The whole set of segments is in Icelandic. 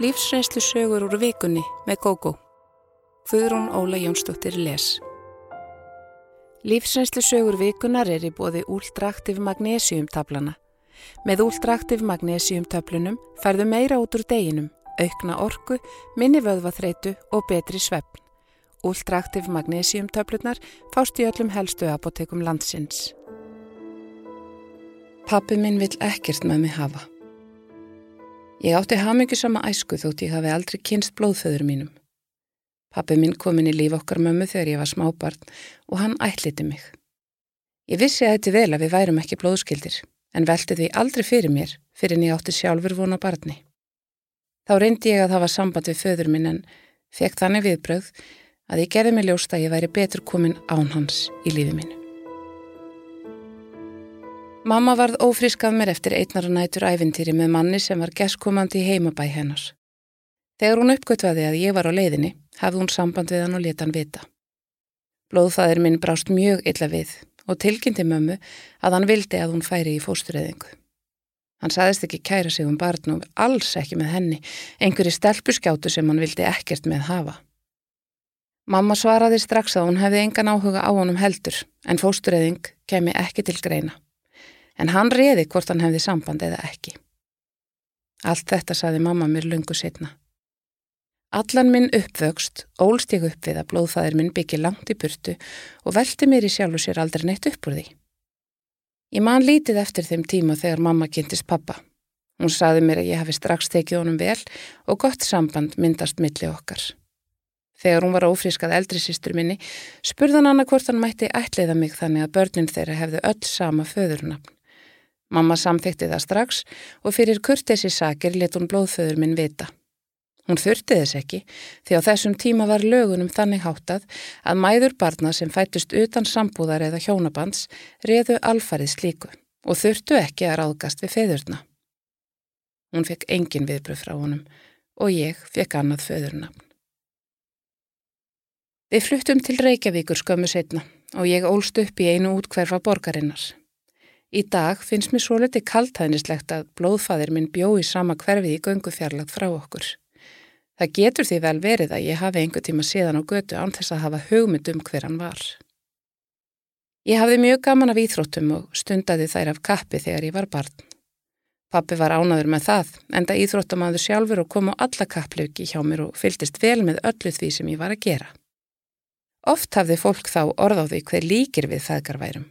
Lífsreynslu sögur úr vikunni með GóGó. Guðrún Óla Jónsdóttir les. Lífsreynslu sögur vikunar er í bóði úldraktiv magnésiumtablana. Með úldraktiv magnésiumtöflunum færðu meira út úr deginum, aukna orku, minni vöðvaþreitu og betri svefn. Úldraktiv magnésiumtöflunar fást í öllum helstu apotekum landsins. Pappi minn vil ekkert með mig hafa. Ég átti hamingjusama æsku þótt ég hafi aldrei kynst blóðföður mínum. Pappi minn kom inn í líf okkar mömmu þegar ég var smábarn og hann ætliti mig. Ég vissi að þetta vel að við værum ekki blóðskildir, en velti því aldrei fyrir mér fyrir en ég átti sjálfur vona barni. Þá reyndi ég að hafa samband við föður minn en fekk þannig viðbröð að ég gerði mig ljóst að ég væri betur komin án hans í lífi mínu. Mamma varð ófrískað mér eftir einnar nætur æfintýri með manni sem var geskomandi í heimabæ hennar. Þegar hún uppgötvaði að ég var á leiðinni, hafði hún samband við hann og leta hann vita. Blóðfæðir minn brást mjög illa við og tilkynnti mömmu að hann vildi að hún færi í fóstureyðingu. Hann saðist ekki kæra sig um barn og alls ekki með henni, einhverju stelpuskjátu sem hann vildi ekkert með hafa. Mamma svaraði strax að hún hefði engan áhuga á honum heldur en fóstureyðing kemi ekki til greina en hann reði hvort hann hefði samband eða ekki. Allt þetta saði mamma mér lungu setna. Allan minn uppvöxt ólst ég upp við að blóðfæðir minn byggi langt í burtu og velti mér í sjálfu sér aldrei neitt upp úr því. Ég man lítið eftir þeim tíma þegar mamma kynntist pappa. Hún saði mér að ég hafi strax tekið honum vel og gott samband myndast milli okkar. Þegar hún var ófrískað eldri sístur minni, spurðan hann að hvort hann mætti ætliða mig þannig að börnin þeirra hefðu öll sama föðurnafn. Mamma samþykti það strax og fyrir kurtesi sakir let hún blóðföður minn vita. Hún þurfti þess ekki því á þessum tíma var lögunum þannig háttað að mæður barna sem fætust utan sambúðar eða hjónabands reðu alfarið slíku og þurftu ekki að ráðgast við feðurna. Hún fekk engin viðbröð frá honum og ég fekk annað föðurnafn. Við fluttum til Reykjavíkur skömmu setna og ég ólst upp í einu útkverfa borgarinnar. Í dag finnst mér svo litið kaltæðnislegt að blóðfæðir minn bjó í sama hverfið í göngufjarlag frá okkur. Það getur því vel verið að ég hafi einhver tíma síðan á götu án þess að hafa hugmynd um hver hann var. Ég hafði mjög gaman af íþróttum og stundaði þær af kappi þegar ég var barn. Pappi var ánaður með það, enda íþróttum aður sjálfur og kom á alla kapplauki hjá mér og fylgist vel með öllu því sem ég var að gera. Oft hafði fólk þá orð á því hver líkir við feðgarværum.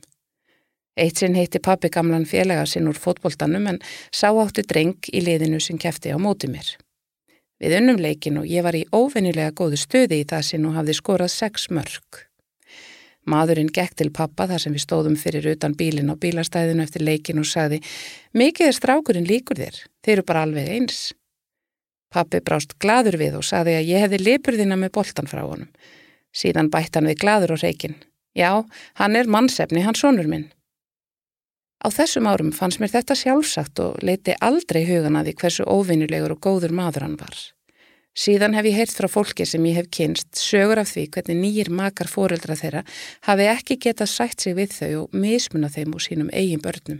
Eitt sinn heitti pappi gamlan félaga sinn úr fótboltanum en sá átti dreng í liðinu sem kæfti á móti mér. Við unnum leikin og ég var í óvennilega góðu stöði í það sinn og hafði skorað sex mörg. Maðurinn gekk til pappa þar sem við stóðum fyrir utan bílinn á bílastæðinu eftir leikin og sagði Mikið er strákurinn líkur þér, þeir eru bara alveg eins. Pappi brást gladur við og sagði að ég hefði lipurðina með boltan frá honum. Síðan bætt hann við gladur og reikin. Já, hann er mannsefni, hann sonur minn. Á þessum árum fannst mér þetta sjálfsagt og leiti aldrei hugan að því hversu óvinnulegur og góður maður hann var. Síðan hef ég heyrt frá fólki sem ég hef kynst sögur af því hvernig nýjir makar fóreldra þeirra hafi ekki getað sætt sig við þau og mismuna þeim úr sínum eigin börnum.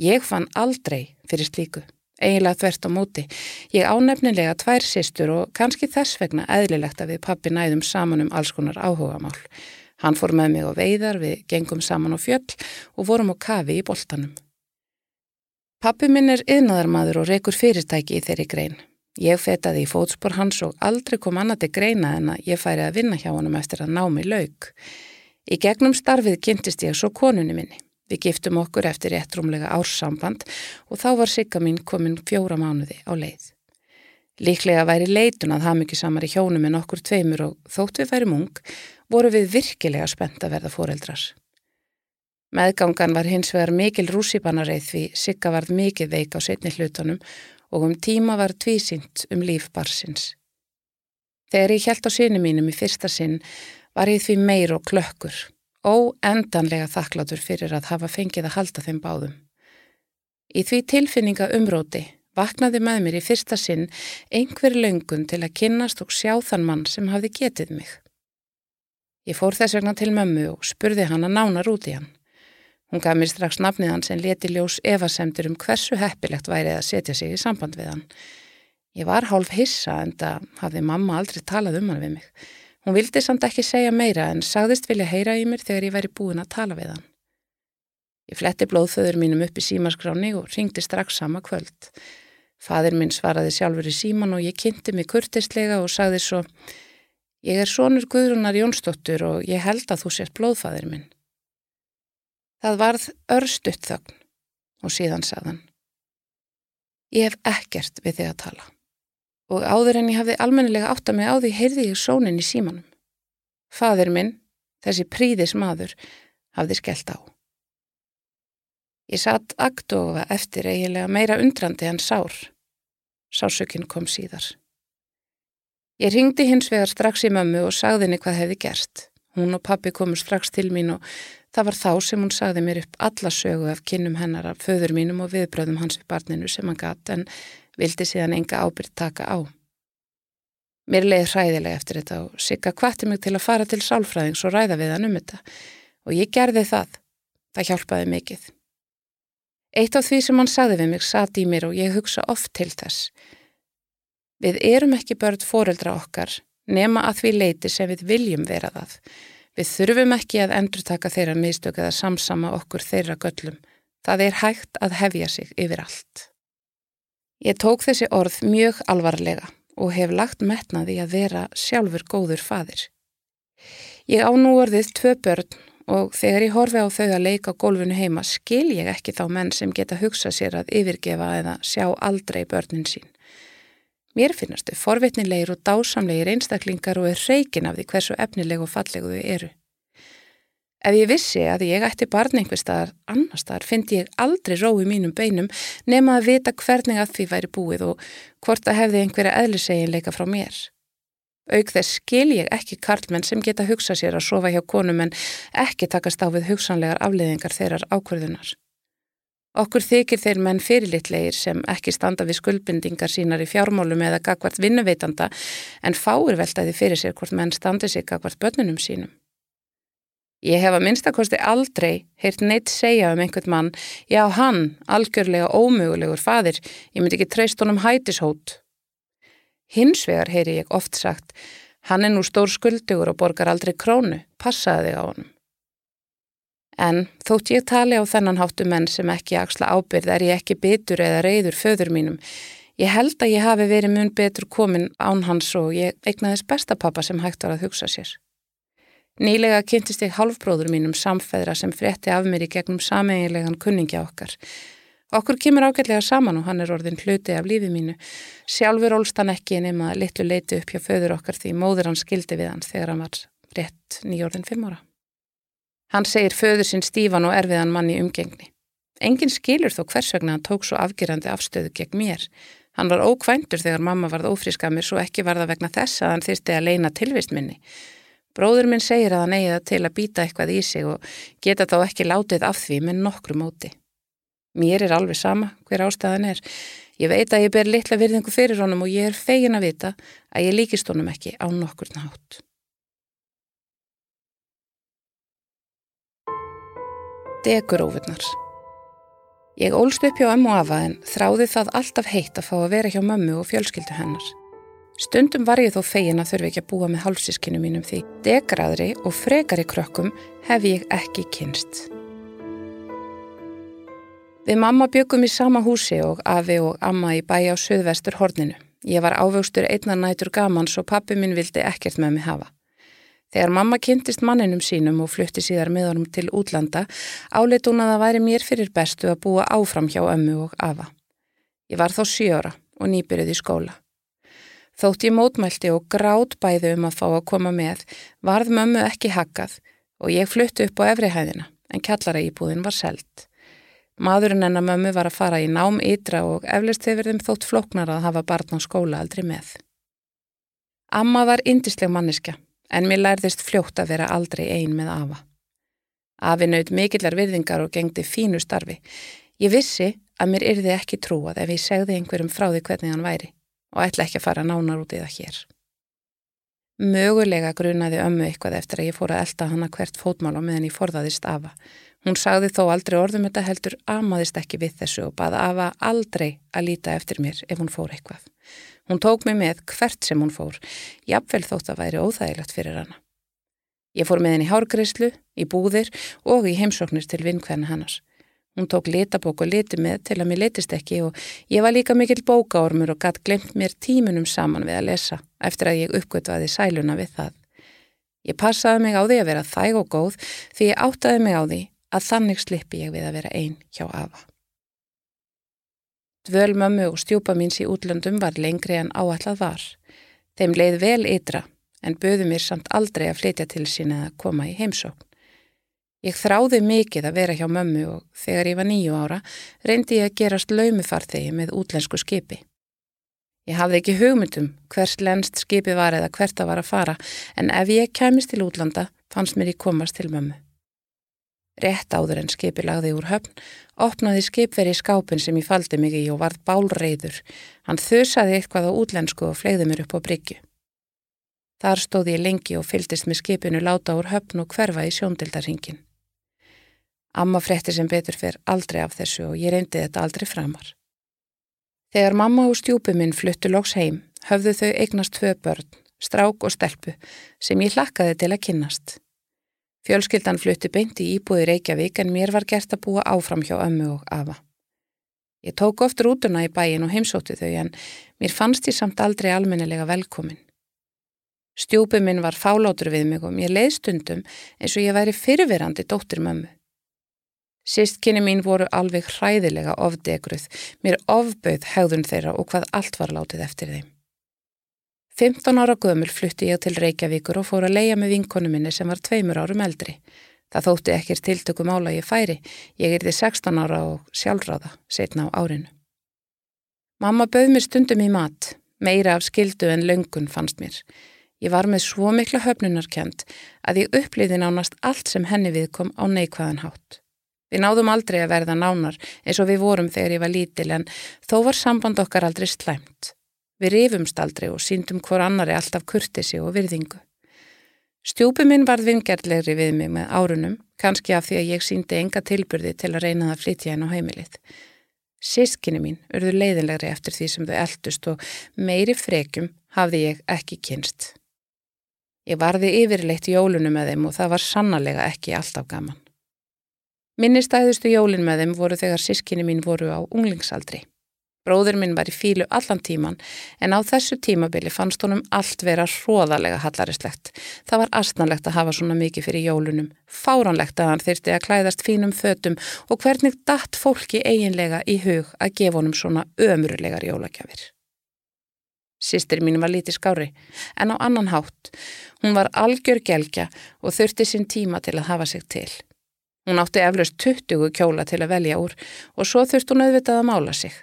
Ég fann aldrei fyrir slíku, eiginlega þvert á móti. Ég ánefnilega tvær sýstur og kannski þess vegna eðlilegt að við pappi næðum saman um alls konar áhugamál. Hann fór með mig á veiðar, við gengum saman á fjöll og vorum á kafi í boltanum. Pappi minn er yðnaðarmadur og reykur fyrirtæki í þeirri grein. Ég fetaði í fótspor hans og aldrei kom annað til greina en að ég færi að vinna hjá honum eftir að ná mig laug. Í gegnum starfið kynntist ég svo konunni minni. Við giftum okkur eftir réttrumlega ársamband og þá var sigga mín komin fjóra mánuði á leið. Líklega væri leitun að haf mikið samar í hjónum en okkur tveimur og þótt við væri mung voru við virkilega spennt að verða fóreldrar. Meðgangan var hins vegar mikil rússipannareið því Sigga varð mikið veik á setni hlutunum og um tíma var tvísynt um líf barsins. Þegar ég held á sinu mínum í fyrsta sinn var ég því meir og klökkur, óendanlega þakklátur fyrir að hafa fengið að halda þeim báðum. Í því tilfinninga umróti vaknaði með mér í fyrsta sinn einhver löngun til að kynnast og sjá þann mann sem hafði getið mig. Ég fór þess vegna til mömmu og spurði hann að nánar út í hann. Hún gaf mér strax nafnið hans en leti ljós evasemtur um hversu heppilegt værið að setja sig í samband við hann. Ég var hálf hissa en það hafði mamma aldrei talað um hann við mig. Hún vildi samt ekki segja meira en sagðist vilja heyra í mér þegar ég væri búin að tala við hann. Ég fletti blóðföður mínum upp í símaskráni og ringdi strax sama kvöld. Fadir minn svaraði sjálfur í síman og ég kynnti mig kurtislega og sagði svo Ég er sonur Guðrunar Jónsdóttur og ég held að þú sért blóðfadir minn. Það varð örstutt þögn og síðan sagðan. Ég hef ekkert við þig að tala og áður en ég hafði almennilega átt að mig á því heyrði ég sónin í símanum. Fadir minn, þessi príðis maður, hafði skellt á. Ég satt aktofa eftir eiginlega meira undrandi en sár. Sásökinn kom síðar. Ég ringdi hins vegar strax í mömmu og sagði henni hvað hefði gerst. Hún og pappi komu strax til mín og það var þá sem hún sagði mér upp alla sögu af kinnum hennar af föður mínum og viðbröðum hans við barninu sem hann gatt en vildi síðan enga ábyrg taka á. Mér leiði hræðilega eftir þetta og Sigga kvatti mig til að fara til sálfræðings og ræða við hann um þetta og ég gerði það. Það hjálpaði mikið. Eitt af því sem hann sagði við mig satt í mér og ég hugsa oft til þess. Við erum ekki börn fóreldra okkar nema að því leiti sem við viljum vera það. Við þurfum ekki að endur taka þeirra mistök eða samsama okkur þeirra göllum. Það er hægt að hefja sig yfir allt. Ég tók þessi orð mjög alvarlega og hef lagt metnaði að vera sjálfur góður fadir. Ég á nú orðið tvö börn og þegar ég horfi á þau að leika gólfinu heima skil ég ekki þá menn sem geta hugsað sér að yfirgefa eða sjá aldrei börnin sín. Mér finnast þau forvitnilegir og dásamlegir einstaklingar og er reikin af því hversu efnileg og fallegu þau eru. Ef ég vissi að ég ætti barn einhver staðar annar staðar fyndi ég aldrei rói mínum beinum nema að vita hvernig að því væri búið og hvort að hefði einhverja eðliseginleika frá mér. Auk þess skil ég ekki karlmenn sem geta hugsað sér að sofa hjá konum en ekki takast á við hugsanlegar afleiðingar þeirrar ákverðunar. Okkur þykir þeir menn fyrirlitlegir sem ekki standa við skuldbindingar sínar í fjármálum eða gagvart vinnuveitanda en fáir veltaði fyrir sér hvort menn standi sig gagvart börnunum sínum. Ég hef að minnstakosti aldrei heyrt neitt segja um einhvern mann, já hann, algjörlega ómögulegur fadir, ég myndi ekki treyst honum hætishót. Hins vegar heyri ég oft sagt, hann er nú stór skuldugur og borgar aldrei krónu, passaði þig á honum. En þótt ég tali á þennan háttu menn sem ekki axla ábyrð er ég ekki bitur eða reyður föður mínum. Ég held að ég hafi verið mun betur komin án hans og ég eignaðis besta pappa sem hægt var að hugsa sér. Nýlega kynntist ég halvbróður mínum samfæðra sem frétti af mér í gegnum sameiginlegan kunningja okkar. Okkur kemur ágætlega saman og hann er orðin hluti af lífi mínu. Sjálfur ólst hann ekki nema litlu leiti upp hjá föður okkar því móður hann skildi við hann þegar hann var rétt nýjórðin fimm ára. Hann segir föður sinn stífan og erfiðan mann í umgengni. Engin skilur þó hvers vegna hann tók svo afgerandi afstöðu gegn mér. Hann var ókvæntur þegar mamma varð ófríska mér svo ekki var það vegna þess að hann þyrsti að leina tilvist minni. Bróður minn segir að hann eigi það til að býta eitthvað í sig og geta þá ekki látið af því með nokkru móti. Mér er alveg sama hver ástæðan er. Ég veit að ég ber litla virðingu fyrir honum og ég er fegin að vita að ég líkist honum ekki á nokkur nátt. Degurófurnar Ég ólst upp hjá ömmu afa en þráði það alltaf heitt að fá að vera hjá mömmu og fjölskyldu hennar. Stundum var ég þó fegin að þurfi ekki að búa með hálfsískinu mínum því degraðri og frekari krökkum hef ég ekki kynst. Við mamma byggum í sama húsi og afi og amma í bæja á söðvestur horninu. Ég var ávöxtur einna nætur gamans og pappi minn vildi ekkert með mig hafa. Þegar mamma kynntist manninum sínum og flutti síðar með honum til útlanda, áleitt hún að það væri mér fyrir bestu að búa áfram hjá ömmu og afa. Ég var þá sjöra og nýbyrjuð í skóla. Þótt ég mótmælti og grátt bæði um að fá að koma með, varð mömmu ekki hakkað og ég flutti upp á efrihæðina, en kjallara íbúðin var selt. Maðurinn enna mömmu var að fara í nám ytra og eflist hefur þeim þótt floknar að hafa barn á skóla aldrei með. Amma var indisleg manniska en mér lærðist fljótt að vera aldrei ein með afa. Afi naut mikillar virðingar og gengdi fínu starfi. Ég vissi að mér yrði ekki trúað ef ég segði einhverjum frá því hvernig hann væri og ætla ekki að fara nánar út í það hér. Mögulega grunaði ömmu eitthvað eftir að ég fór að elda hana hvert fótmál á meðan ég forðaðist afa. Hún sagði þó aldrei orðum þetta heldur amaðist ekki við þessu og baða afa aldrei að líta eftir mér ef hún fór eitthvað. Hún tók mig með hvert sem hún fór, jafnvel þótt að væri óþægilegt fyrir hana. Ég fór með henni í hárgreyslu, í búðir og í heimsóknir til vinkvenna hannars. Hún tók litabók og liti með til að mér litist ekki og ég var líka mikill bókaormur og gatt glemt mér tímunum saman við að lesa eftir að ég uppgötvaði sæluna við það. Ég passaði mig á því að vera þæg og góð því ég áttaði mig á því að þannig slippi ég við að vera einn hjá afa. Dvöl mömmu og stjúpa míns í útlöndum var lengri en áallad var. Þeim leið vel ytra en böðu mér samt aldrei að flytja til sín eða koma í heimsókn. Ég þráði mikið að vera hjá mömmu og þegar ég var nýju ára reyndi ég að gerast laumufarþegi með útlensku skipi. Ég hafði ekki hugmyndum hvers lenst skipi var eða hvert að var að fara en ef ég kæmist til útlanda fannst mér ég komast til mömmu. Rétt áður en skipi lagði úr höfn, opnaði skipveri skápin sem ég faldi mig í og varð bálreiður. Hann þusaði eitthvað á útlensku og fleiði mér upp á bryggju. Þar stóði ég lengi og fyldist með skipinu láta úr höfn og hverfa í sjóndildarhingin. Amma frétti sem betur fyrr aldrei af þessu og ég reyndi þetta aldrei framar. Þegar mamma og stjúpi minn fluttu loks heim, höfðu þau eignast tvö börn, strák og stelpu, sem ég hlakkaði til að kynnast. Fjölskyldan flutti beint í íbúði Reykjavík en mér var gert að búa áfram hjá ömmu og afa. Ég tók oft rútuna í bæin og heimsótti þau en mér fannst ég samt aldrei almennelega velkomin. Stjúpi minn var fálátur við mig og mér leið stundum eins og ég væri fyrirverandi dóttir mömmu. Sistkinni mín voru alveg hræðilega ofdegruð, mér ofbauð hegðun þeirra og hvað allt var látið eftir þeim. 15 ára gömul flutti ég til Reykjavíkur og fór að leia með vinkonu minni sem var tveimur árum eldri. Það þótti ekkir tiltökum ála ég færi, ég erði 16 ára og sjálfráða, setna á árinu. Mamma bauð mér stundum í mat, meira af skildu en löngun fannst mér. Ég var með svo mikla höfnunarkjönd að ég upplýði nánast allt sem henni viðkom á neikvæðan hátt. Við náðum aldrei að verða nánar eins og við vorum þegar ég var lítil en þó var samband okkar aldrei slæmt. Við rifumst aldrei og síndum hvor annari alltaf kurtisi og virðingu. Stjúpi minn varð vingerlegri við mig með árunum, kannski af því að ég síndi enga tilbyrði til að reyna það að flytja henn á heimilið. Sískinni mín urðu leiðinlegri eftir því sem þau eldust og meiri frekjum hafði ég ekki kynst. Ég varði yfirleitt jólunum með þeim og það var sannlega ekki alltaf gaman. Minnistæðustu jólin með þeim voru þegar sískinni mín voru á unglingsaldri. Bróður minn var í fílu allan tíman en á þessu tímabili fannst honum allt vera hróðalega hallarislegt. Það var astnalegt að hafa svona mikið fyrir jólunum, fáranlegt að hann þyrti að klæðast fínum fötum og hvernig datt fólki eiginlega í hug að gefa honum svona ömurlegar jólagjafir. Sistir mín var lítið skári en á annan hátt. Hún var algjör gelgja og þurfti sinn tíma til að hafa sig til. Hún átti eflaust 20 kjóla til að velja úr og svo þurft hún auðvitað að mála sig.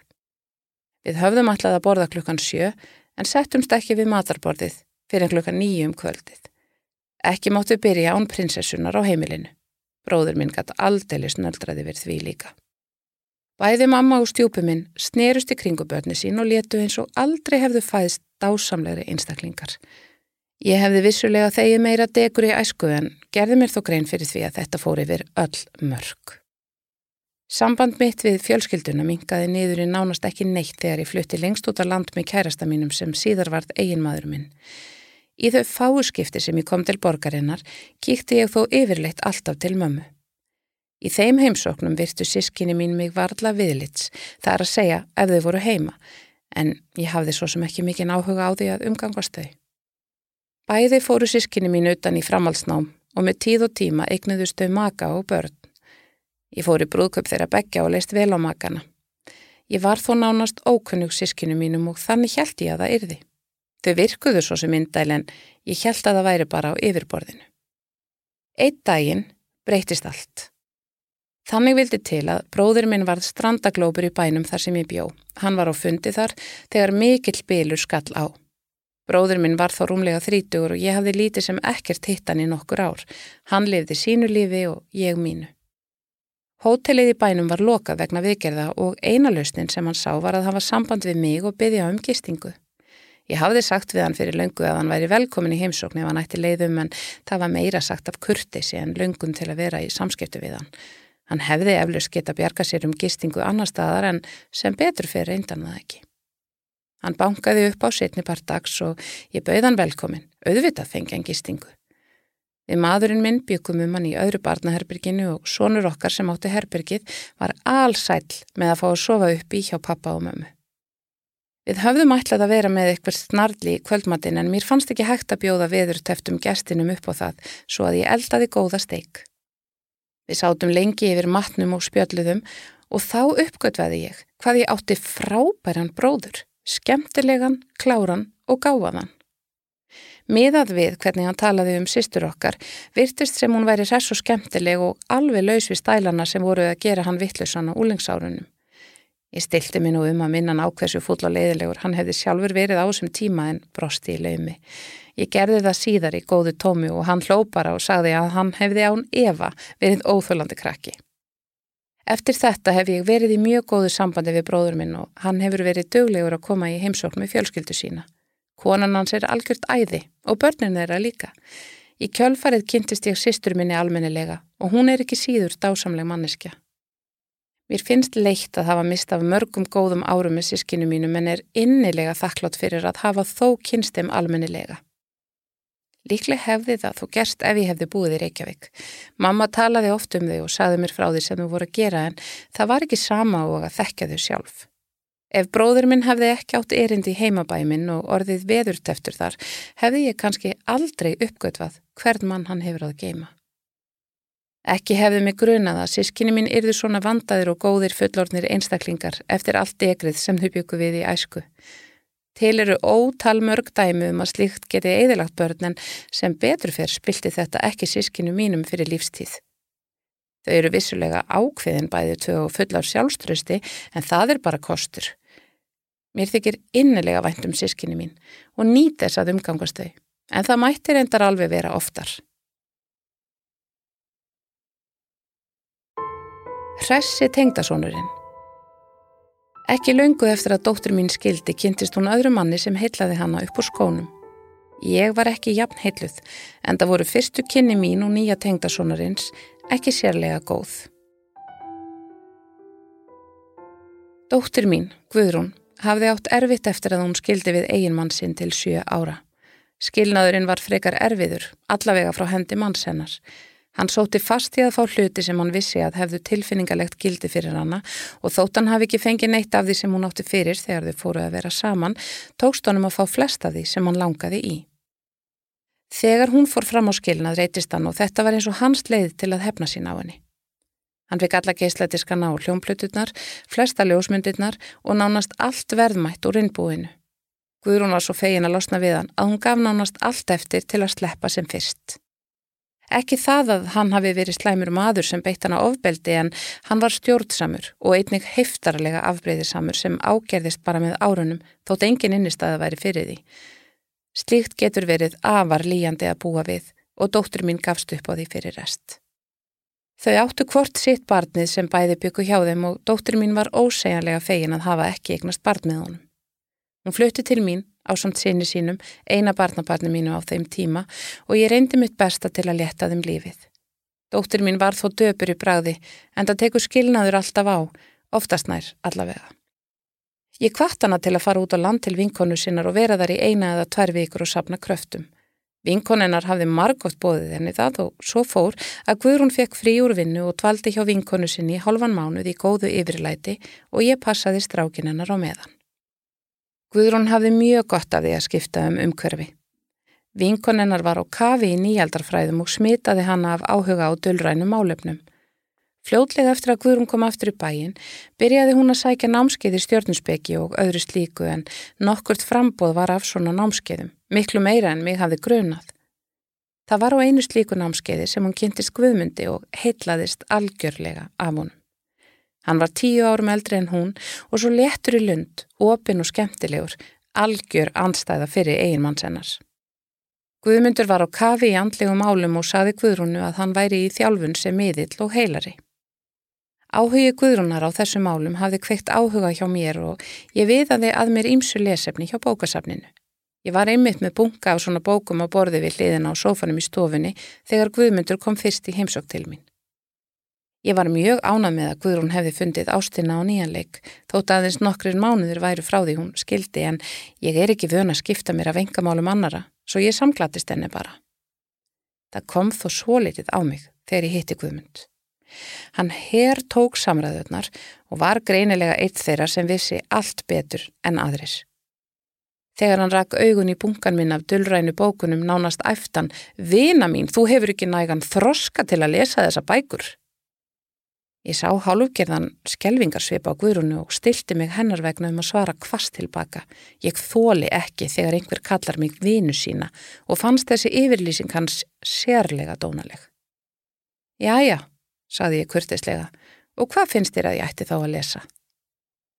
Við höfðum alltaf að borða klukkan sjö en settumst ekki við matarborðið fyrir klukkan nýju um kvöldið. Ekki máttu byrja án prinsessunar á heimilinu. Bróður minn gæti aldeilis nöldraði verð því líka. Bæði mamma og stjúpi minn snerust í kringubörni sín og letu eins og aldrei hefðu fæðist dásamlegri einstaklingar. Ég hefði vissulega þegi meira degur í æsku en gerði mér þó grein fyrir því að þetta fór yfir öll mörg. Samband mitt við fjölskylduna mingaði niður í nánast ekki neitt þegar ég flutti lengst út af land með kærasta mínum sem síðar varð eiginmaður minn. Í þau fáskipti sem ég kom til borgarinnar kíkti ég þó yfirleitt alltaf til mömmu. Í þeim heimsóknum virtu sískinni mín mig varðla viðlits, það er að segja ef þau voru heima, en ég hafði svo sem ekki mikinn áhuga á því að umgangast þau. Bæði fóru sískinni mín utan í framhalsnám og með tíð og tíma eignuðust þau maka og börn. Ég fór í brúðköp þeirra begja og leist vel á makana. Ég var þó nánast ókunnug sískinu mínum og þannig held ég að það yrði. Þau virkuðu svo sem myndæl en ég held að það væri bara á yfirborðinu. Eitt daginn breytist allt. Þannig vildi til að bróður minn varð strandaglópur í bænum þar sem ég bjó. Hann var á fundi þar þegar mikill bylur skall á. Bróður minn var þá rúmlega þrítugur og ég hafði lítið sem ekkert hittan í nokkur ár. Hann lifði sínu lífi og ég mínu. Hótelið í bænum var lokað vegna viðgerða og eina lausnin sem hann sá var að hafa samband við mig og byggja um gistingu. Ég hafði sagt við hann fyrir löngu að hann væri velkomin í heimsókn ef hann ætti leiðum en það var meira sagt af kurtisi en löngun til að vera í samskiptu við hann. Hann hefði eflust geta bjarga sér um gistingu annar staðar en sem betur fyrir reyndan það ekki. Hann bankaði upp á setni part dags og ég bauð hann velkomin, auðvitað fengi hann gistingu. Við maðurinn minn byggum um hann í öðru barnaherbyrginu og sonur okkar sem átti herbyrgið var allsæl með að fá að sofa upp í hjá pappa og mömmu. Við höfðum ætlað að vera með eitthvað snarli í kvöldmatinn en mér fannst ekki hægt að bjóða veður teftum gestinum upp á það svo að ég eldaði góða steik. Við sátum lengi yfir matnum og spjöldluðum og þá uppgötvaði ég hvað ég átti frábæran bróður skemmtilegan, kláran og gáðan. Miðað við hvernig hann talaði um sýstur okkar, virtist sem hún væri ræss og skemmtileg og alveg laus við stælana sem voru að gera hann vittlusan á úlingsárunum. Ég stilti mér nú um að minna hann á hversu full og leiðilegur hann hefði sjálfur verið á þessum tíma en brosti í laumi. Ég gerði það síðar í góðu tómi og hann hlópara og sagði að hann hefði án Eva verið óþölandi krakki. Eftir þetta hef ég verið í mjög góðu sambandi við bróður minn og hann hefur verið döglegur að koma í heimsókn með fjölskyldu sína. Konan hans er algjört æði og börnin þeirra líka. Í kjölfarið kynntist ég sýstur minni almennilega og hún er ekki síður dásamleg manneskja. Mér finnst leitt að hafa mistað mörgum góðum árum með sískinu mínum en er innilega þakklátt fyrir að hafa þó kynst þeim almennilega. Líklega hefði það þó gerst ef ég hefði búið í Reykjavík. Mamma talaði oft um þau og saði mér frá því sem þau voru að gera en það var ekki sama og að þekka þau sjálf. Ef bróður minn hefði ekki átt erindi í heimabæi minn og orðið veðurteftur þar, hefði ég kannski aldrei uppgötvað hvern mann hann hefur að geima. Ekki hefði mig grunað að sískinni mín yrðu svona vandaður og góðir fullornir einstaklingar eftir allt egrið sem þau byggu við í æsku. Til eru ótal mörg dæmi um að slíkt geti eðilagt börn en sem betur fyrr spilti þetta ekki sískinu mínum fyrir lífstíð. Þau eru vissulega ákveðin bæði tvö og fullar sjálfströsti en það er bara kostur. Mér þykir innilega vænt um sískinu mín og nýt þess að umgangast þau en það mættir endar alveg vera oftar. Hressi tengdasónurinn Ekki laungu eftir að dóttur mín skildi kynntist hún öðru manni sem heitlaði hana upp úr skónum. Ég var ekki jafn heitluð en það voru fyrstu kynni mín og nýja tengdasonarins ekki sérlega góð. Dóttur mín, Guðrún, hafði átt erfitt eftir að hún skildi við eiginmann sinn til sjö ára. Skilnaðurinn var frekar erfiður, allavega frá hendi mannsennars. Hann sóti fast í að fá hluti sem hann vissi að hefðu tilfinningalegt gildi fyrir hana og þótt hann hafi ekki fengið neitt af því sem hún átti fyrir þegar þau fóruð að vera saman, tókst honum að fá flest af því sem hann langaði í. Þegar hún fór fram á skilnað reytist hann og þetta var eins og hans leið til að hefna sín á henni. Hann fikk alla geislætiskana á hljómpluturnar, flesta ljósmyndirnar og nánast allt verðmætt úr innbúinu. Guðrún var svo fegin að losna við hann að hún gaf nánast allt eftir til að sleppa sem fyrst. Ekki það að hann hafi verið slæmur maður sem beitt hann á ofbeldi en hann var stjórnsamur og einnig heftarlega afbreyðisamur sem ágerðist bara með árunum þótt engin innistæða væri fyrir því. Slíkt getur verið afar líjandi að búa við og dóttur mín gafst upp á því fyrir rest. Þau áttu hvort sitt barnið sem bæði byggu hjá þeim og dóttur mín var ósegjanlega fegin að hafa ekki eignast barn með honum. Hún flutti til mín á samt sinni sínum, eina barnabarni mínu á þeim tíma og ég reyndi mitt besta til að leta þeim lífið. Dóttir mín var þó döpur í bræði en það tekur skilnaður alltaf á, oftast nær allavega. Ég kvart hana til að fara út á land til vinkonu sinnar og vera þar í eina eða tvær vikur og sapna kröftum. Vinkonennar hafði margótt bóðið henni það og svo fór að Guðrún fekk frí úr vinnu og dvaldi hjá vinkonu sinni í halvan mánuð í góðu yfirlæti og ég passaði strákinennar á meðan. Guðrún hafði mjög gott af því að skipta um umhverfi. Vinkonennar var á kafi í nýjaldarfræðum og smitaði hanna af áhuga á dölrænum álefnum. Fljótlega eftir að Guðrún kom aftur í bæin byrjaði hún að sækja námskeiði stjórnusbeki og öðru slíku en nokkurt frambóð var af svona námskeiðum, miklu meira en mig hafði grunað. Það var á einu slíku námskeiði sem hún kynntist Guðmundi og heitlaðist algjörlega af honum. Hann var tíu árum eldri en hún og svo léttur í lund, opinn og skemmtilegur, algjör andstæða fyrir eiginmannsennars. Guðmundur var á kafi í andlegum álum og saði Guðrúnu að hann væri í þjálfun sem miðill og heilari. Áhugi Guðrúnar á þessum álum hafði kveikt áhuga hjá mér og ég viðaði að mér ímsu lesefni hjá bókasafninu. Ég var einmitt með bunga á svona bókum á borði við hliðina á sófanum í stofunni þegar Guðmundur kom fyrst í heimsók til mín. Ég var mjög ánað með að Guðrún hefði fundið ástina á nýjanleik, þótt aðeins nokkrir mánuður væru frá því hún skildi en ég er ekki vön að skipta mér af engamálum annara, svo ég samglatist henni bara. Það kom þó svo litið á mig þegar ég hitti Guðmund. Hann her tók samræðunar og var greinilega eitt þeirra sem vissi allt betur en aðris. Þegar hann rakk augun í bunkan minn af dullrænu bókunum nánast æftan, vina mín, þú hefur ekki nægan þroska til að lesa þessa bækur. Ég sá hálfgerðan skelvingarsvip á Guðrunu og stilti mig hennar vegna um að svara hvast tilbaka. Ég þóli ekki þegar einhver kallar mig vinu sína og fannst þessi yfirlýsing hans sérlega dónaleg. Jæja, saði ég kurtislega, og hvað finnst þér að ég ætti þá að lesa?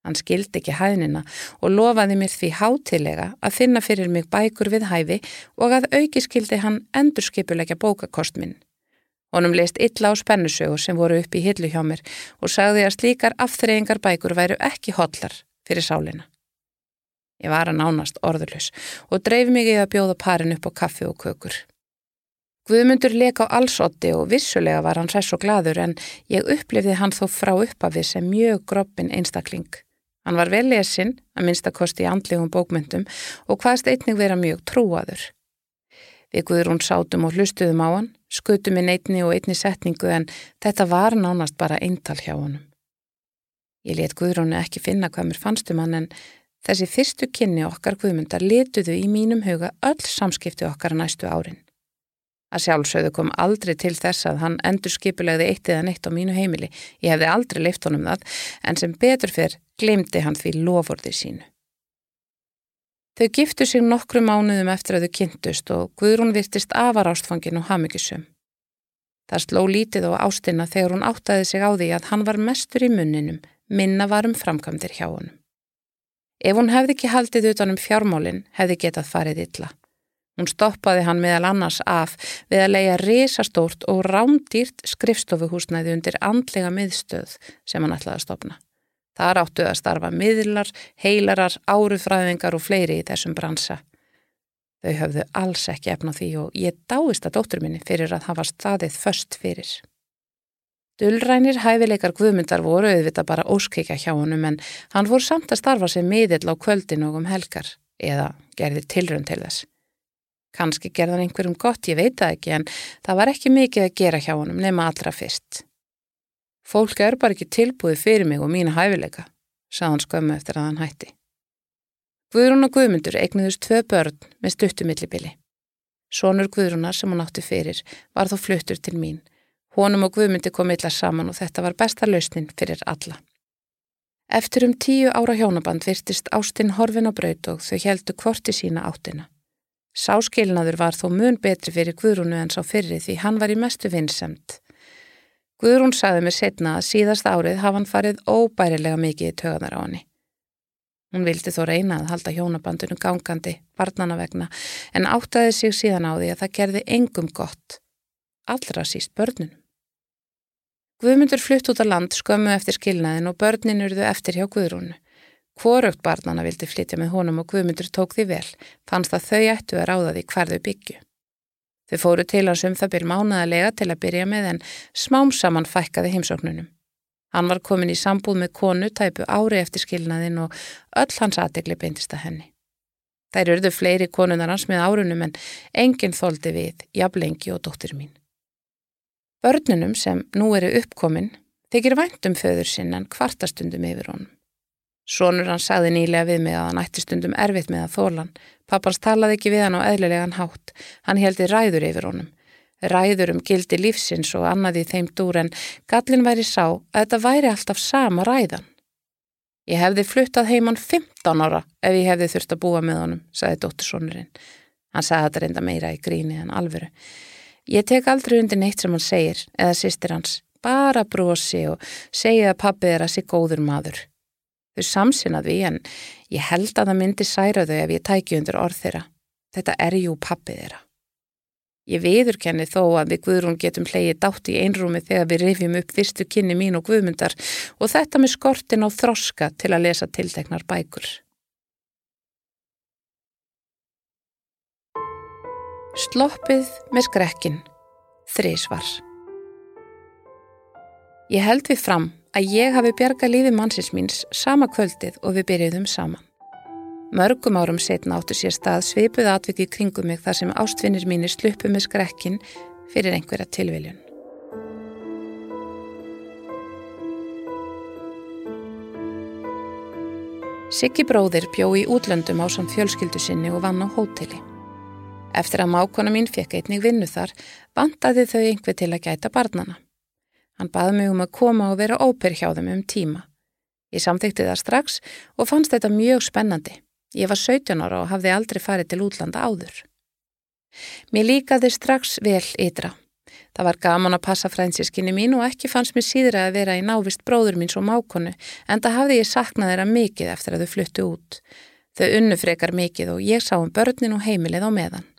Hann skildi ekki hæðnina og lofaði mér því hátilega að finna fyrir mig bækur við hæfi og að auki skildi hann endurskipulegja bókakost minn. Honum leist illa á spennusögur sem voru upp í hillu hjá mér og sagði að slíkar afþreyingar bækur væru ekki hotlar fyrir sálina. Ég var að nánast orðurlus og dreif mig í að bjóða parin upp á kaffi og kökur. Guðmundur leka á allsotti og vissulega var hann ræss og gladur en ég upplifði hann þó frá uppafið sem mjög groppin einstakling. Hann var vel lesinn, að minnstakosti í andlegum bókmyndum og hvaðst einnig vera mjög trúaður. Við Guðrún sátum og hlustuðum á hann, skutum inn einni og einni setningu en þetta var nánast bara eintal hjá honum. Ég let Guðrúnu ekki finna hvað mér fannst um hann en þessi fyrstu kynni okkar Guðmundar letuðu í mínum huga öll samskipti okkar næstu árin. Að sjálfsögðu kom aldrei til þess að hann endur skipulegði eitt eða neitt á mínu heimili. Ég hefði aldrei leift honum það en sem betur fyrr glemdi hann því lofórði sínu. Þau giftu sig nokkru mánuðum eftir að þau kynntust og Guðrún virtist afar ástfangin og hafmyggisum. Það sló lítið á ástina þegar hún áttaði sig á því að hann var mestur í munninum, minna varum framkvæmdir hjá honum. Ef hún hefði ekki haldið utanum fjármálinn, hefði getað farið illa. Hún stoppaði hann meðal annars af við að leia risastórt og rámdýrt skrifstofuhúsnæði undir andlega miðstöð sem hann ætlaði að stopna. Þar áttu að starfa miðlar, heilarar, árufræðingar og fleiri í þessum bransa. Þau höfðu alls ekki efna því og ég dáist að dóttur minni fyrir að hafa staðið först fyrir. Dullrænir hæfileikar Guðmyndar voru auðvitað bara óskikja hjá honum en hann voru samt að starfa sem miðill á kvöldin og um helgar eða gerði tilrönd til þess. Kanski gerðan einhverjum gott, ég veit það ekki en það var ekki mikið að gera hjá honum nema allra fyrst. Fólk er bara ekki tilbúið fyrir mig og mína hæfileika, sað hann skömmu eftir að hann hætti. Guðrún og Guðmundur eignuðust tvö börn með stuttumillibili. Sónur Guðrúnar sem hún átti fyrir var þó fluttur til mín. Honum og Guðmundi kom illa saman og þetta var besta lausnin fyrir alla. Eftir um tíu ára hjónaband virtist Ástinn horfin á braut og þau heldu kvorti sína áttina. Sáskilnaður var þó mun betri fyrir Guðrúnu en sá fyrir því hann var í mestu vinsemt. Guðrún saði mér setna að síðast árið hafa hann farið óbærilega mikið í töðanar á henni. Hún vildi þó reyna að halda hjónabandinu gangandi, barnana vegna, en áttaði sig síðan á því að það gerði engum gott, allra síst börnunum. Guðmundur flutt út á land skömmu eftir skilnaðin og börnin urðu eftir hjá Guðrúnu. Hvorögt barnana vildi flytja með honum og Guðmundur tók því vel, fannst að þau ættu að ráða því hver þau byggju. Þau fóru til hans um það byrj mánaðalega til að byrja með en smám saman fækkaði heimsóknunum. Hann var komin í sambúð með konu tæpu ári eftir skilnaðin og öll hans aðdegli beintist að henni. Þær urðu fleiri konunar hans með árunum en enginn þóldi við, jaflengi og dóttir mín. Börnunum sem nú eru uppkomin þykir væntum föður sinn en kvartastundum yfir honum. Sónur hann sagði nýlega við mig að hann ætti stundum erfitt með að þólan. Pappans talaði ekki við hann á eðlilegan hátt. Hann heldi ræður yfir honum. Ræður um gildi lífsins og annaði þeim dúr en gallin væri sá að þetta væri alltaf sama ræðan. Ég hefði fluttað heimann 15 ára ef ég hefði þurft að búa með honum, sagði dóttursónurinn. Hann sagði þetta reynda meira í gríni en alvöru. Ég tek aldrei undir neitt sem hann segir, eða sýstir hans, bara brosi og segja að pappið er að sé góður maður. Þau samsinaði en ég held að það myndi særa þau ef ég tæki undir orð þeirra. Þetta er jú pappið þeirra. Ég viðurkenni þó að við Guðrún getum hleyið dátt í einrúmi þegar við rifjum upp fyrstu kynni mín og Guðmundar og þetta með skortin á þroska til að lesa tilteknar bækur. Sloppið með skrekkin. Þrísvar. Ég held við fram að ég hafi bjargað lífi mannsins míns sama kvöldið og við byrjuðum saman. Mörgum árum setna áttu sér stað svipuð atviki kringum mig þar sem ástfinnir mínir sluppu með skrekkin fyrir einhverja tilviljun. Siggi bróðir bjó í útlöndum á samt fjölskyldu sinni og vann á hóteli. Eftir að mákona mín fekk einnig vinnu þar, bandaði þau einhver til að gæta barnana. Hann baði mig um að koma og vera óper hjá þeim um tíma. Ég samþykti það strax og fannst þetta mjög spennandi. Ég var 17 ára og hafði aldrei farið til útlanda áður. Mér líkaði strax vel ytra. Það var gaman að passa frænsinskinni mín og ekki fannst mér síður að vera í návist bróður mín svo mákonu en það hafði ég saknað þeirra mikið eftir að þau fluttu út. Þau unnu frekar mikið og ég sá um börnin og heimilið á meðan.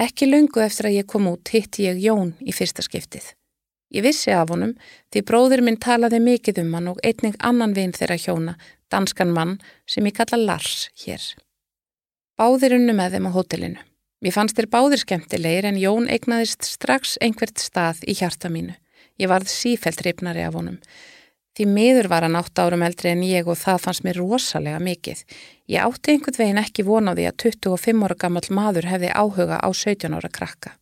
Ekki lungu eftir að ég kom út hitti ég Jón í fyrsta skiptið. Ég vissi af honum því bróður minn talaði mikið um hann og einning annan vinn þeirra hjóna danskan mann sem ég kalla Lars hér. Báðir unnu með þeim á hótelinu. Mér fannst þér báðir skemmtilegir en Jón eignaðist strax einhvert stað í hjarta mínu. Ég varð sífælt reyfnari af honum. Því miður var hann átt árum eldri en ég og það fannst mér rosalega mikið. Ég átti einhvern veginn ekki von á því að 25 ára gammal maður hefði áhuga á 17 ára krakka.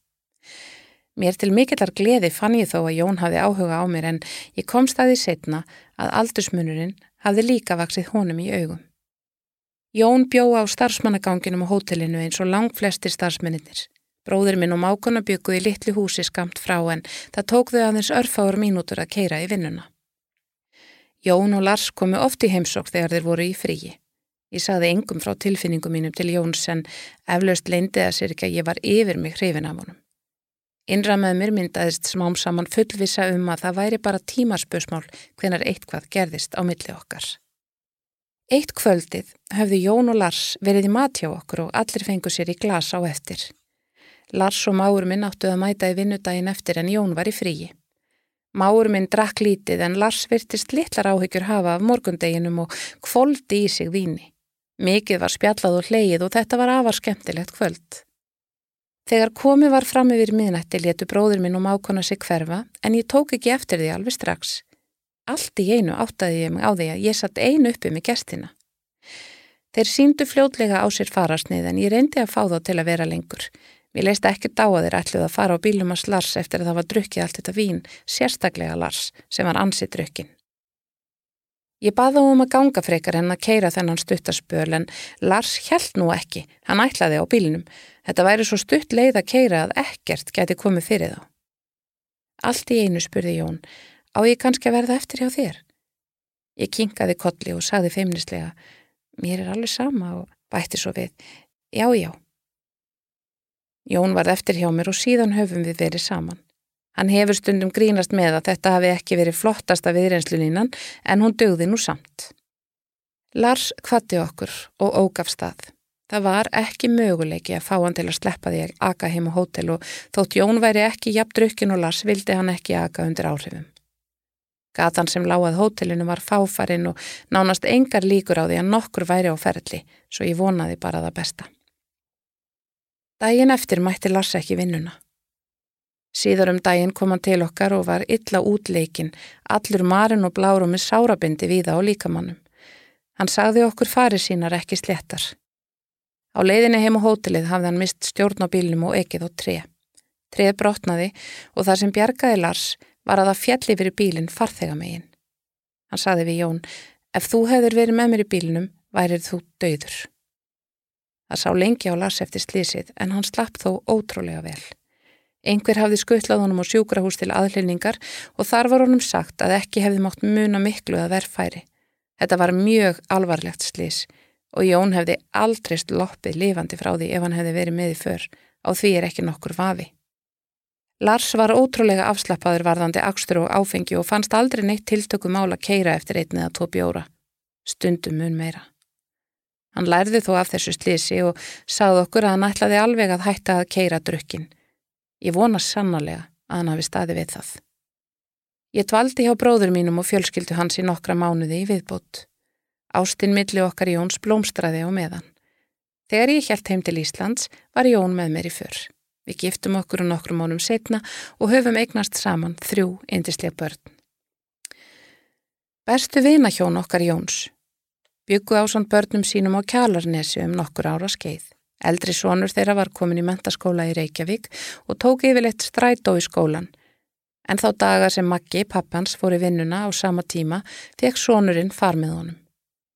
Mér til mikillar gleði fann ég þó að Jón hafði áhuga á mér en ég kom staði setna að aldursmunurinn hafði líka vaksið honum í augum. Jón bjó á starfsmannaganginum á hótelinu eins og lang flestir starfsmenninir. Bróður minn og mákona bygguði litli húsi skamt frá en það tók þau aðeins örfáur mínútur að keira í vinnuna. Jón og Lars komu oft í heimsók þegar þeir voru í fríi. Ég saði engum frá tilfinningum mínum til Jóns en eflaust leindiða sér ekki að ég var yfir mig hrifin af honum. Innra með mér myndaðist smám saman fullvisa um að það væri bara tímarspösmál hvenar eitthvað gerðist á milli okkar. Eitt kvöldið höfðu Jón og Lars verið í matjá okkur og allir fengu sér í glas á eftir. Lars og máur minn áttu að mæta í vinnudaginn eftir en Jón var í fríi. Máur minn drakk lítið en Lars virtist litlar áhyggjur hafa af morgundeginum og kvoldi í sig víni. Mikið var spjallað og hleyið og þetta var afar skemmtilegt kvöld. Þegar komi var fram yfir miðnætti letu bróður minn og mákona sig hverfa en ég tók ekki eftir því alveg strax. Allt í einu áttaði ég mig á því að ég satt einu uppi með gestina. Þeir síndu fljótlega á sér farasnið en ég reyndi að fá þá til að vera lengur. Mér leist ekki dá að þeir ætluð að fara á bílum að Lars eftir að það var drukkið allt þetta vín, sérstaklega Lars sem var ansið drukkin. Ég baða um að ganga frekar en að keira þennan stuttarspöl en Lars held nú ekki, hann ætlaði á bílinum. Þetta væri svo stutt leið að keira að ekkert geti komið fyrir þá. Allt í einu spurði Jón, á ég kannski að verða eftir hjá þér? Ég kinkaði kolli og saði feimnislega, mér er alveg sama og bætti svo við, já já. Jón varð eftir hjá mér og síðan höfum við verið saman. Hann hefur stundum grínast með að þetta hafi ekki verið flottasta viðrensluninnan en hún dögði nú samt. Lars kvatti okkur og ógaf stað. Það var ekki möguleiki að fá hann til að sleppa því að aka heim á hótel og þótt Jón væri ekki jafn drukkin og Lars vildi hann ekki aka undir áhrifum. Gatan sem lágað hótelinu var fáfarinn og nánast engar líkur á því að nokkur væri á ferli, svo ég vonaði bara það besta. Dægin eftir mætti Lars ekki vinnuna. Síðar um daginn kom hann til okkar og var illa útleikin, allur marinn og blárum með sárabindi viða á líkamannum. Hann sagði okkur farið sínar ekki sléttar. Á leiðinni heim á hótelið hafði hann mist stjórn á bílnum og ekið á tre. Treð brotnaði og það sem bjargaði Lars var að það fjalli fyrir bílinn farþegamegin. Hann sagði við Jón, ef þú hefur verið með mér í bílnum, værið þú döður. Það sá lengi á Lars eftir slísið en hann slapp þó ótrúlega vel. Einhver hafði skuttlað honum á sjúkrahús til aðlilningar og þar var honum sagt að ekki hefði mátt muna miklu að verðfæri. Þetta var mjög alvarlegt slís og Jón hefði aldrei sloppið lifandi frá því ef hann hefði verið með í för. Á því er ekki nokkur vafi. Lars var ótrúlega afslappaður varðandi axtur og áfengi og fannst aldrei neitt tiltöku mála keira eftir einn eða tvo bjóra. Stundum mun meira. Hann lærði þó af þessu slísi og sagði okkur að hann ætlaði alveg að hætta að keira drukkin. Ég vona sannarlega að hann hafi staði við það. Ég dvaldi hjá bróður mínum og fjölskyldu hans í nokkra mánuði í viðbót. Ástinn milli okkar Jóns blómstraði á meðan. Þegar ég hjælt heim til Íslands var Jón með mér í för. Við giftum okkur um nokkrum mánum setna og höfum eignast saman þrjú eindislega börn. Bestu vinahjón okkar Jóns. Byggu ásand börnum sínum á kjalarnesi um nokkur ára skeið. Eldri sonur þeirra var komin í mentaskóla í Reykjavík og tók yfirleitt strætó í skólan. En þá daga sem Maggi, pappans, fór í vinnuna á sama tíma fekk sonurinn far með honum.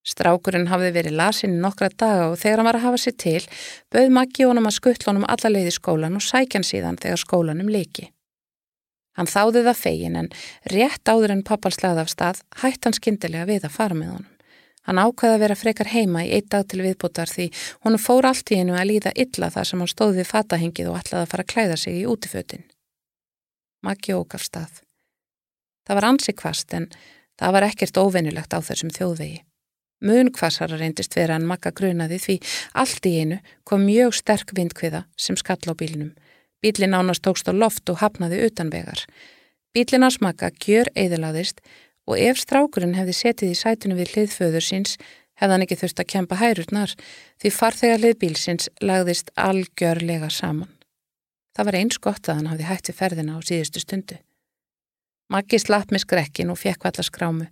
Strákurinn hafði verið lasin í nokkra daga og þegar hann var að hafa sér til, bauð Maggi honum að skuttlunum alla leið í skólan og sækjan síðan þegar skólanum leiki. Hann þáði það fegin en rétt áður en pappan slagði af stað hætt hann skindilega við að fara með honum. Hann ákveði að vera frekar heima í eitt dag til viðbútar því honum fór allt í hennu að líða illa þar sem hann stóð við fatahengið og ætlaði að fara að klæða sig í útifötin. Maggi ók af stað. Það var ansi kvast en það var ekkert óvinnilegt á þessum þjóðvegi. Mun hvassara reyndist vera en makka grunaði því allt í einu kom mjög sterk vindkviða sem skall á bílinum. Bílin ánast tókst á loft og hafnaði utanvegar. Bílin að smaka gjör eðilaðist og ef strákurinn hefði setið í sætunum við hliðföður síns hefði hann ekki þurft að kempa hærurnar því farþegar hliðbílsins lagðist algjörlega saman. Það var eins gott að hann hafði hætti ferðina á síðustu stundu. Maggi slapp með skrekkin og fekk valla skrámu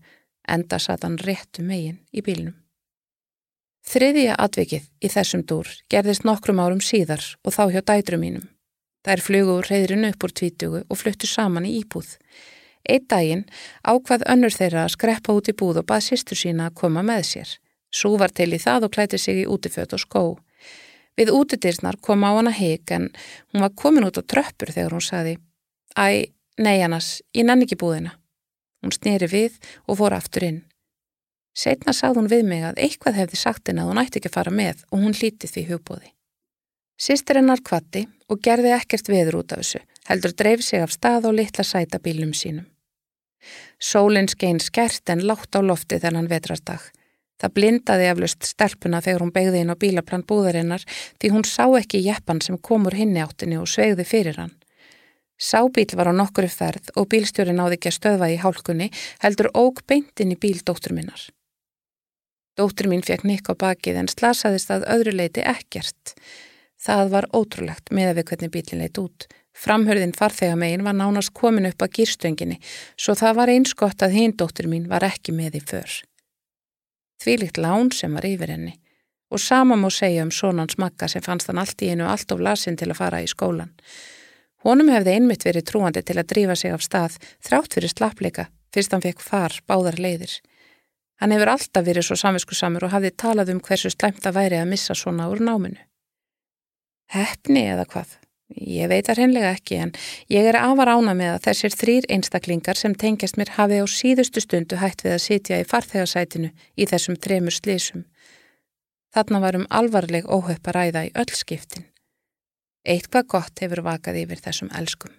enda satt hann réttu megin í bílnum. Þriðja atvikið í þessum dúr gerðist nokkrum árum síðar og þá hjá dætrum mínum. Þær flugu úr reyðrinu upp úr tvítugu og fluttu saman í íbúð. Eitt daginn ákvað önnur þeirra að skreppa út í búð og bað sýstur sína að koma með sér. Sú var til í það og klæti sig í útiföt og skó. Við útidirsnar kom á hana heik en hún var komin út á tröppur þegar hún saði Æ, nei Jannas, ég nenni ekki búðina. Hún sneri við og fór aftur inn. Setna sagði hún við mig að eitthvað hefði sagt henni að hún ætti ekki að fara með og hún hlítið því hugbúði. Sýstir hennar kvatti og gerði ekkert veður út af þessu, heldur dreif sig af stað og litla sæta bílum sínum. Sólinn skein skert en látt á lofti þennan vetrardag. Það blindaði eflust stelpuna þegar hún begði inn á bílaplan búðarinnar því hún sá ekki jeppan sem komur hinni áttinni og svegði fyrir hann. Sábíl var á nokkru ferð og bílstjóri náði ekki að stöðva í hálkunni heldur óg beintinn í bíl dóttur minnar. Dóttur mín fekk nikk á bakið en slasaðist að öðru leiti ekkert. Það var ótrúlegt með að við hvernig bílinn leitt út. Framhörðin farþegamegin var nánast komin upp að gýrstönginni svo það var eins gott að hinn dóttur mín var ekki með í för. Þvílikt lán sem var yfir henni og sama má segja um sonans makka sem fannst hann allt í einu allt of lasin til að fara í skólan. Honum hefði einmitt verið trúandi til að drífa sig af stað þrátt fyrir slappleika fyrst hann fekk far báðar leiðir. Hann hefur alltaf verið svo samviskusamur og hafði talað um hversu slæmt að væri að missa svona úr náminu. Heppni eða hvað? Ég veit að hreinlega ekki en ég er afar ána með að þessir þrýr einstaklingar sem tengjast mér hafi á síðustu stundu hætt við að sitja í farþegarsætinu í þessum tremur slísum. Þarna varum alvarleg óhaupp að ræða í öll skiptin. Eitthvað gott hefur vakað yfir þessum elskum.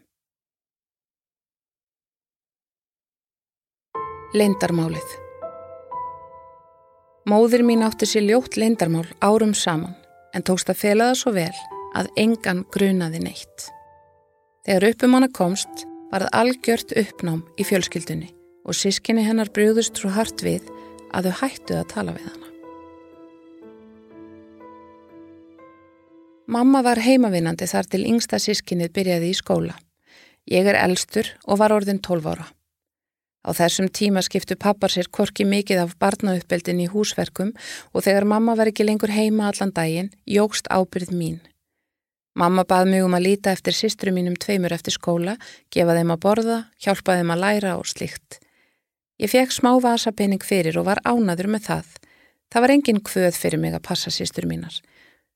Lindarmálið Móður mín átti sér ljótt lindarmál árum saman en tókst að fela það svo vel að engan grunaði neitt. Þegar uppum hana komst var það algjört uppnám í fjölskyldunni og sískinni hennar brúðust svo hart við að þau hættuð að tala við hana. Mamma var heimavinnandi þar til yngsta sískinnið byrjaði í skóla. Ég er elstur og var orðin 12 ára. Á þessum tíma skiptu pappar sér korki mikið af barnauppbeldin í húsverkum og þegar mamma var ekki lengur heima allan daginn, jógst ábyrð mín. Mamma bað mjög um að líta eftir sistru mínum tveimur eftir skóla, gefa þeim að borða, hjálpa þeim að læra og slikt. Ég fekk smá vasapenning fyrir og var ánaður með það. Það var engin kvöð fyrir mig að passa sistur mínar.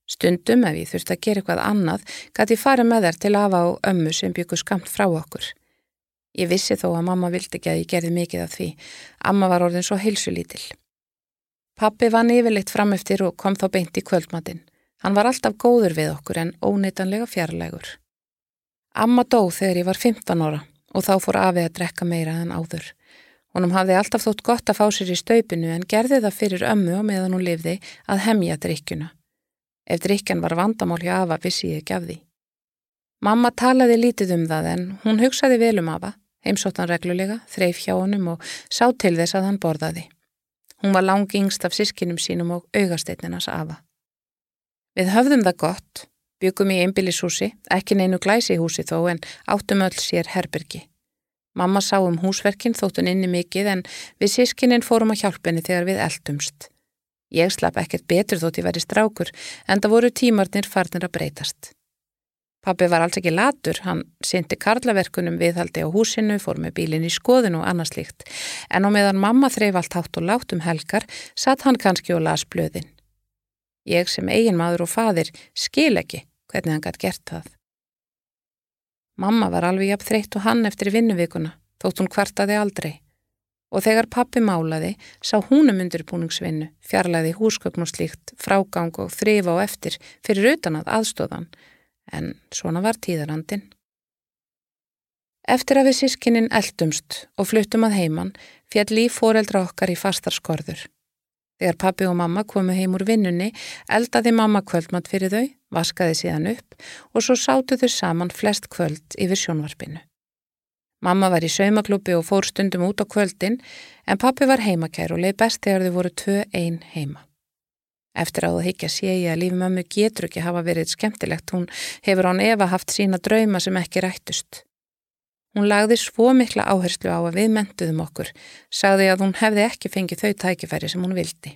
Stundum ef ég þurfti að gera eitthvað annað gæti ég farið með þær til afa og ömmu sem byggur skamt frá okkur. Ég vissi þó að mamma vildi ekki að ég gerði mikið af því. Amma var orðin svo heilsulítil. Pappi vann yfirleitt frameftir og kom þá beint í kvöldmatinn. Hann var alltaf góður við okkur en óneitanlega fjarlægur. Amma dó þegar ég var 15 ára og þá fór Afi að drekka meira en áður. Honum hafði alltaf þótt gott að fá sér í staupinu en gerði það fyrir ömmu og meðan hún lifði að hemja drikkuna. Ef drikjan var vandamál hjá Afa vissi ég ekki af því. Mamma talaði lítið um það en hún hugsaði vel um Afa, heimsóttan reglulega, þreif hjá honum og sá til þess að hann borðaði. Hún var langi yngst af sískinum sínum og augasteytninas Afa. Við höfðum það gott, byggum í einbillishúsi, ekki neinu glæsi húsi þó en áttum öll sér herbergi. Mamma sá um húsverkin þóttun inni mikið en við sískininn fórum að hjálpenni þegar við eldumst. Ég slapp ekkert betur þótt ég væri strákur en það voru tímarnir farnir að breytast. Pappi var alls ekki latur, hann syndi karlaverkunum viðhaldi á húsinu, fór með bílinn í skoðinu og annars líkt, en á meðan mamma þreif allt hátt og látt um helgar, satt hann kannski og las blöðin. Ég sem eigin maður og fadir skil ekki hvernig hann gætt gert það. Mamma var alveg jafn þreytt og hann eftir vinnuvikuna, þótt hún kvartaði aldrei og þegar pappi málaði sá húnum undirbúningsvinnu, fjarlæði húsgögn og slíkt, frágang og þrifa og eftir fyrir utan að aðstóðan, en svona var tíðarandin. Eftir að við sískinnin eldumst og fluttum að heiman, fjall líf fóreldra okkar í fastar skorður. Þegar pappi og mamma komu heim úr vinnunni, eldaði mamma kvöldmatt fyrir þau, vaskaði síðan upp og svo sátu þau saman flest kvöld yfir sjónvarpinu. Mamma var í saumaklúpi og fór stundum út á kvöldin en pappi var heimakær og leið best þegar þau voru tvö einn heima. Eftir að þú higgja sé ég að lífi mammu getur ekki hafa verið skemmtilegt, hún hefur án Eva haft sína drauma sem ekki rættust. Hún lagði svo mikla áherslu á að við mentuðum okkur, sagði að hún hefði ekki fengið þau tækifæri sem hún vildi.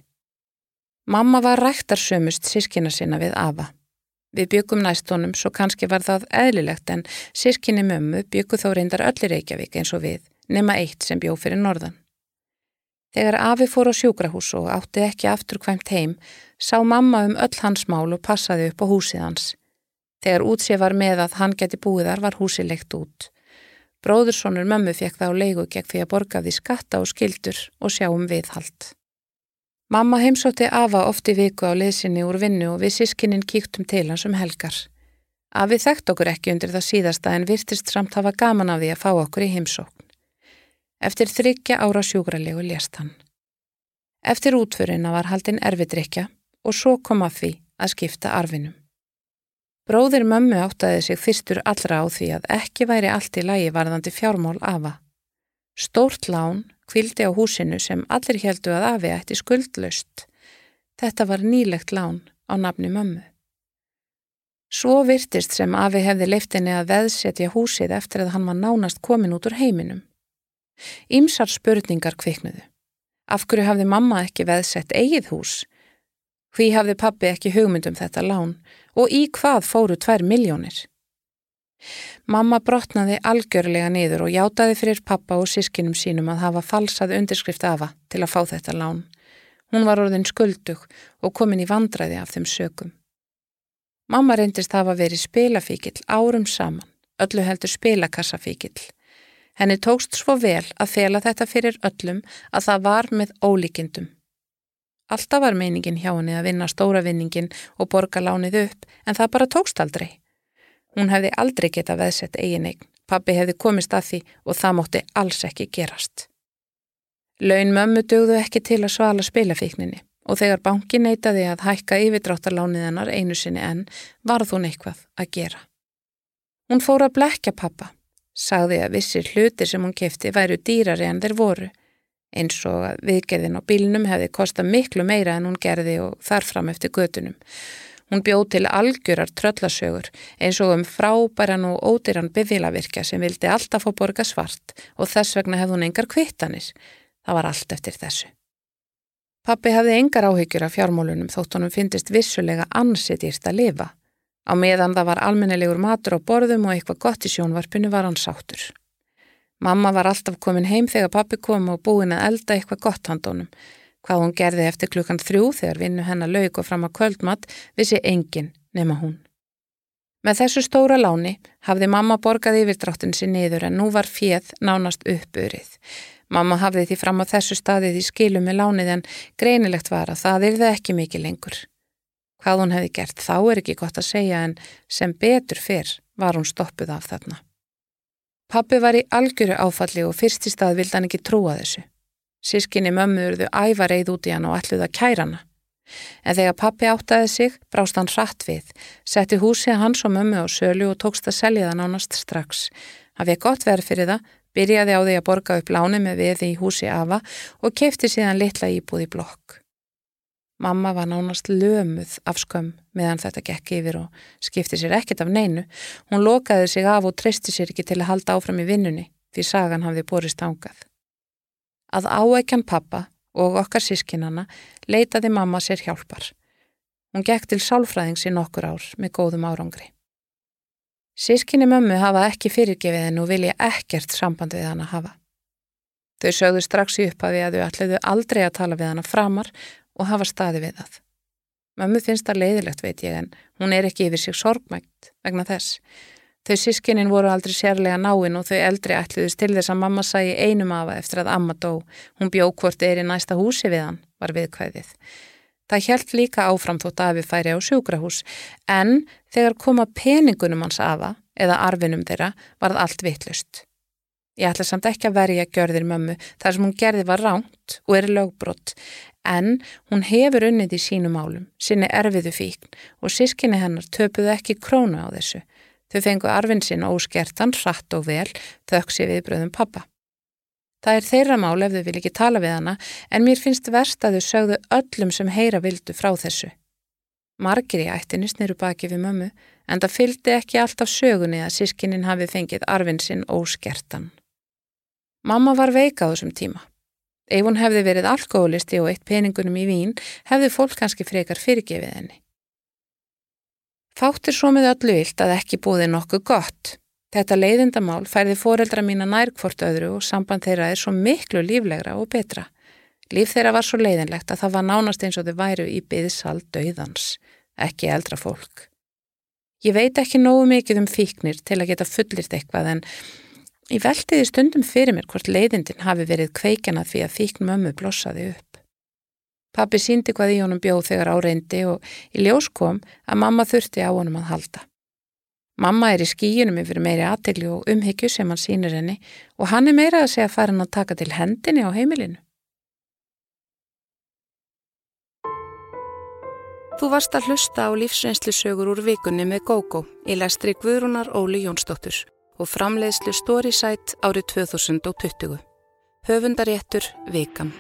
Mamma var ræktarsömust sískina sinna við Ava. Við byggum næstónum svo kannski var það eðlilegt en sískinni mömmu byggu þó reyndar öllir Reykjavík eins og við, nema eitt sem bjó fyrir norðan. Þegar Afi fór á sjúkrahús og átti ekki aftur hvæmt heim, sá mamma um öll hans mál og passaði upp á húsið hans. Þegar útsið var með að hann geti búiðar var húsið leikt út. Bróðurssonur mömmu fekk það á leigu gegn því að borga því skatta og skildur og sjá um viðhald. Mamma heimsótti Afa oft í viku á liðsinni úr vinnu og við sískinnin kíktum til hans um helgar. Afi þekkt okkur ekki undir það síðasta en virtist samt hafa gaman af því að fá okkur í heimsókn. Eftir þryggja ára sjúkralegu lést hann. Eftir útförina var haldinn erfidrykja og svo kom að því að skipta arfinum. Bróðir mömmu áttaði sig fyrstur allra á því að ekki væri allt í lagi varðandi fjármál Afa. Stórt lán kvildi á húsinu sem allir heldu að afi ætti skuldlaust. Þetta var nýlegt lán á nafni mömmu. Svo virtist sem afi hefði leiftinni að veðsetja húsið eftir að hann var nánast komin út úr heiminum. Ímsar spurningar kviknuðu. Af hverju hafði mamma ekki veðsett eigið hús? Hví hafði pappi ekki hugmyndum þetta lán og í hvað fóru tvær miljónir? Mamma brotnaði algjörlega niður og játaði fyrir pappa og sískinum sínum að hafa falsað undirskrift afa til að fá þetta lán. Hún var orðin skuldug og komin í vandræði af þeim sökum. Mamma reyndist hafa verið spilafíkil árum saman, öllu heldur spilakassafíkil. Henni tókst svo vel að fela þetta fyrir öllum að það var með ólíkindum. Alltaf var meiningin hjá henni að vinna stóra vinningin og borga lánið upp en það bara tókst aldrei. Hún hefði aldrei geta veðsett eigin eign. Pappi hefði komist að því og það mótti alls ekki gerast. Laun mömmu dögðu ekki til að svala spilafíkninni og þegar banki neytaði að hækka yfirdráttarlánið hennar einu sinni enn varð hún eitthvað að gera. Hún fór að blekja pappa, sagði að vissir hluti sem hún kefti væru dýrari en þeir voru, eins og að viðgerðin á bílnum hefði kosta miklu meira en hún gerði og þarfram eftir gödunum Hún bjóð til algjörar tröllasögur eins og um frábæran og ódýran byggvilavirkja sem vildi alltaf fá borga svart og þess vegna hefði hún engar kvittanir. Það var allt eftir þessu. Pappi hafði engar áhyggjur af fjármólunum þótt honum fyndist vissulega ansitýrst að lifa. Á meðan það var almennilegur matur á borðum og eitthvað gott í sjónvarpinu var hann sáttur. Mamma var alltaf komin heim þegar pappi kom og búin að elda eitthvað gott handónum Hvað hún gerði eftir klukkan þrjú þegar vinnu hennar laug og fram að kvöldmatt vissi engin nema hún. Með þessu stóra láni hafði mamma borgað yfirdráttin sér niður en nú var fjöð nánast uppurið. Mamma hafði því fram á þessu staðið í skilu með lánið en greinilegt var að það yrði ekki mikið lengur. Hvað hún hefði gert þá er ekki gott að segja en sem betur fyrr var hún stoppuð af þarna. Pappi var í algjöru áfalli og fyrst í stað vildi hann ekki trúa þessu. Sískinni mömmu urðu ævar eið út í hann og alluð að kæra hana. En þegar pappi áttaði sig, brást hann hratt við, setti húsið hans og mömmu á sölu og tókst að selja það nánast strax. Hann vekk gott verð fyrir það, byrjaði á því að borga upp láni með viði í húsi afa og kefti síðan litla íbúð í blokk. Mamma var nánast lömuð af skömm meðan þetta gekk yfir og skipti sér ekkert af neinu. Hún lokaði sig af og treysti sér ekki til að halda áfram í vinnunni því sagan hafði borist ángað. Að áækjan pappa og okkar sískinana leitaði mamma sér hjálpar. Hún gekk til sálfræðings í nokkur ár með góðum árangri. Sískinni mömmu hafa ekki fyrirgefið henn og vilja ekkert samband við hann að hafa. Þau sögðu strax í upphafi að þau ætluðu aldrei að tala við hann að framar og hafa staði við það. Mömmu finnst það leiðilegt veit ég en hún er ekki yfir sig sorgmægt vegna þess. Þau sískinin voru aldrei sérlega náinn og þau eldri ætluðist til þess að mamma sæi einum afa eftir að amma dó. Hún bjó hvort er í næsta húsi við hann, var viðkvæðið. Það hjælt líka áfram þótt afi færi á sjúkrahús en þegar koma peningunum hans afa eða arfinum þeirra varð allt vittlust. Ég ætla samt ekki að verja gjörðir mömmu þar sem hún gerði var ránt og er lögbrott en hún hefur unnið í sínum álum, sinni erfiðu fíkn og sískinni hennar töpuðu ekki krónu á þessu. Þau fengu arfin sinn óskertan, hratt og vel, þöksi við bröðum pappa. Það er þeirra mál ef þau vil ekki tala við hana en mér finnst verst að þau sögðu öllum sem heyra vildu frá þessu. Margir í ættinni sniru baki við mömmu en það fylgdi ekki alltaf sögunni að sískinnin hafi fengið arfin sinn óskertan. Mamma var veika á þessum tíma. Ef hún hefði verið alkoholisti og eitt peningunum í vín hefði fólk kannski frekar fyrirgefið henni. Fáttir svo með öllu vilt að ekki búði nokkuð gott. Þetta leiðindamál færði foreldra mína nærkvort öðru og samband þeirra er svo miklu líflegra og betra. Líf þeirra var svo leiðinlegt að það var nánast eins og þau væru í byðsald döðans, ekki eldra fólk. Ég veit ekki nógu mikið um fíknir til að geta fullirt eitthvað en ég veltiði stundum fyrir mér hvort leiðindin hafi verið kveikjana því að fíkn mömmu blossaði upp. Pappi síndi hvað í honum bjóð þegar áreindi og í ljós kom að mamma þurfti á honum að halda. Mamma er í skíunum yfir meiri aðtegli og umhyggju sem hann sínir henni og hann er meira að segja farin að taka til hendinni á heimilinu. Þú varst að hlusta á lífsreynslusögur úr vikunni með GóGó í lestri Guðrúnar Óli Jónsdóttur og framleiðslu Storysight árið 2020. Höfundaréttur Vikan.